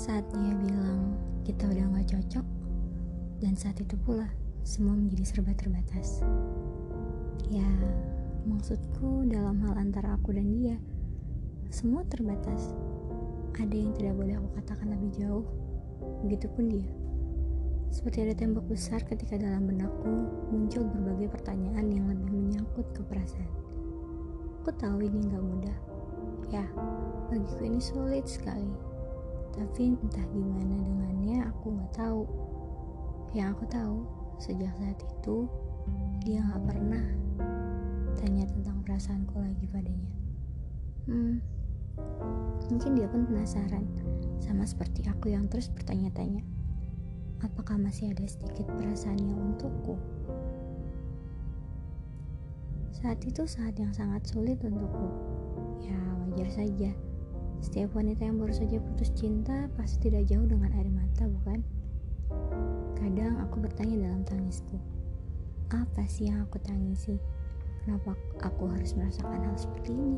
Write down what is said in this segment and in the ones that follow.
Saat dia bilang kita udah gak cocok, dan saat itu pula semua menjadi serba terbatas. Ya, maksudku dalam hal antara aku dan dia, semua terbatas. Ada yang tidak boleh aku katakan lebih jauh, begitupun dia. Seperti ada tembok besar ketika dalam benakku muncul berbagai pertanyaan yang lebih menyangkut ke perasaan. Aku tahu ini gak mudah. Ya, bagiku ini sulit sekali tapi entah gimana dengannya aku nggak tahu. Yang aku tahu sejak saat itu dia nggak pernah tanya tentang perasaanku lagi padanya. Hmm mungkin dia pun penasaran sama seperti aku yang terus bertanya-tanya apakah masih ada sedikit perasaannya untukku? Saat itu saat yang sangat sulit untukku. Ya wajar saja setiap wanita yang baru saja putus cinta pasti tidak jauh dengan air mata, bukan? Kadang aku bertanya dalam tangisku, apa sih yang aku tangisi? Kenapa aku harus merasakan hal seperti ini?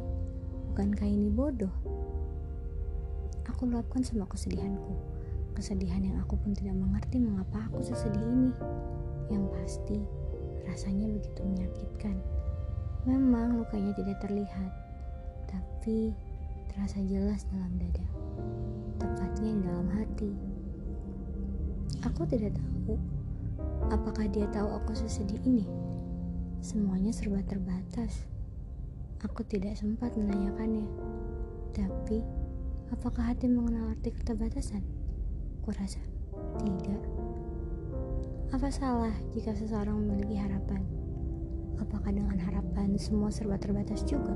Bukankah ini bodoh? Aku luapkan semua kesedihanku, kesedihan yang aku pun tidak mengerti mengapa aku sesedih ini. Yang pasti, rasanya begitu menyakitkan. Memang lukanya tidak terlihat, tapi terasa jelas dalam dada, tepatnya di dalam hati. Aku tidak tahu apakah dia tahu aku sesedih ini. Semuanya serba terbatas. Aku tidak sempat menanyakannya. Tapi, apakah hati mengenal arti keterbatasan? Kurasa tidak. Apa salah jika seseorang memiliki harapan? Apakah dengan harapan semua serba terbatas juga?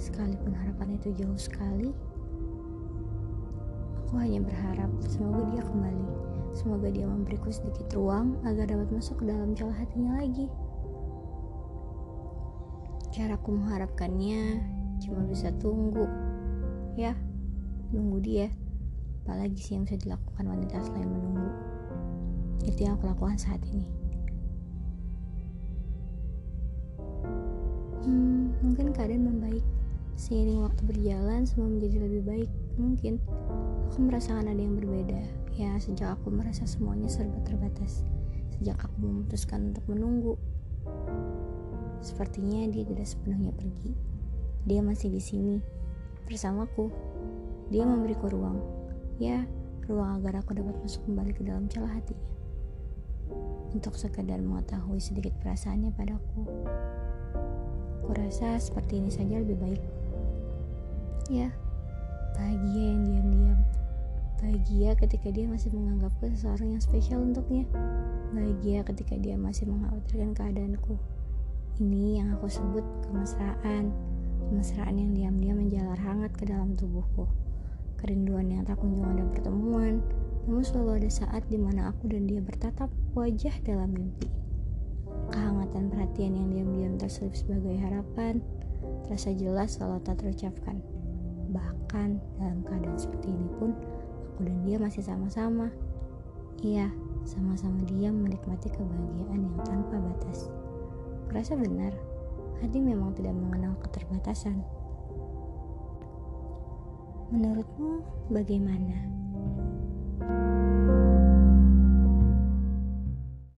Sekalipun harapan itu jauh sekali, aku hanya berharap semoga dia kembali. Semoga dia memberiku sedikit ruang agar dapat masuk ke dalam celah hatinya lagi. Cara aku mengharapkannya cuma bisa tunggu. Ya, nunggu dia. Apalagi sih yang bisa dilakukan wanita selain menunggu. Itu yang aku lakukan saat ini. Hmm, mungkin keadaan membaik Seiring waktu berjalan, semua menjadi lebih baik. Mungkin aku merasakan ada yang berbeda. Ya, sejak aku merasa semuanya serba terbatas. Sejak aku memutuskan untuk menunggu. Sepertinya dia tidak sepenuhnya pergi. Dia masih di sini bersamaku. Dia memberiku ruang. Ya, ruang agar aku dapat masuk kembali ke dalam celah hatinya. Untuk sekadar mengetahui sedikit perasaannya padaku. Kurasa seperti ini saja lebih baik. Ya, bahagia yang diam-diam. Bahagia ketika dia masih menganggapku seseorang yang spesial untuknya. Bahagia ketika dia masih mengkhawatirkan keadaanku. Ini yang aku sebut kemesraan. Kemesraan yang diam-diam menjalar hangat ke dalam tubuhku. Kerinduan yang tak kunjung ada pertemuan, namun selalu ada saat di mana aku dan dia bertatap wajah dalam mimpi. Kehangatan perhatian yang diam-diam terselip sebagai harapan, terasa jelas walau tak terucapkan. Bahkan dalam keadaan seperti ini pun aku dan dia masih sama-sama. Iya, sama-sama dia menikmati kebahagiaan yang tanpa batas. Kurasa benar, hati memang tidak mengenal keterbatasan. Menurutmu bagaimana?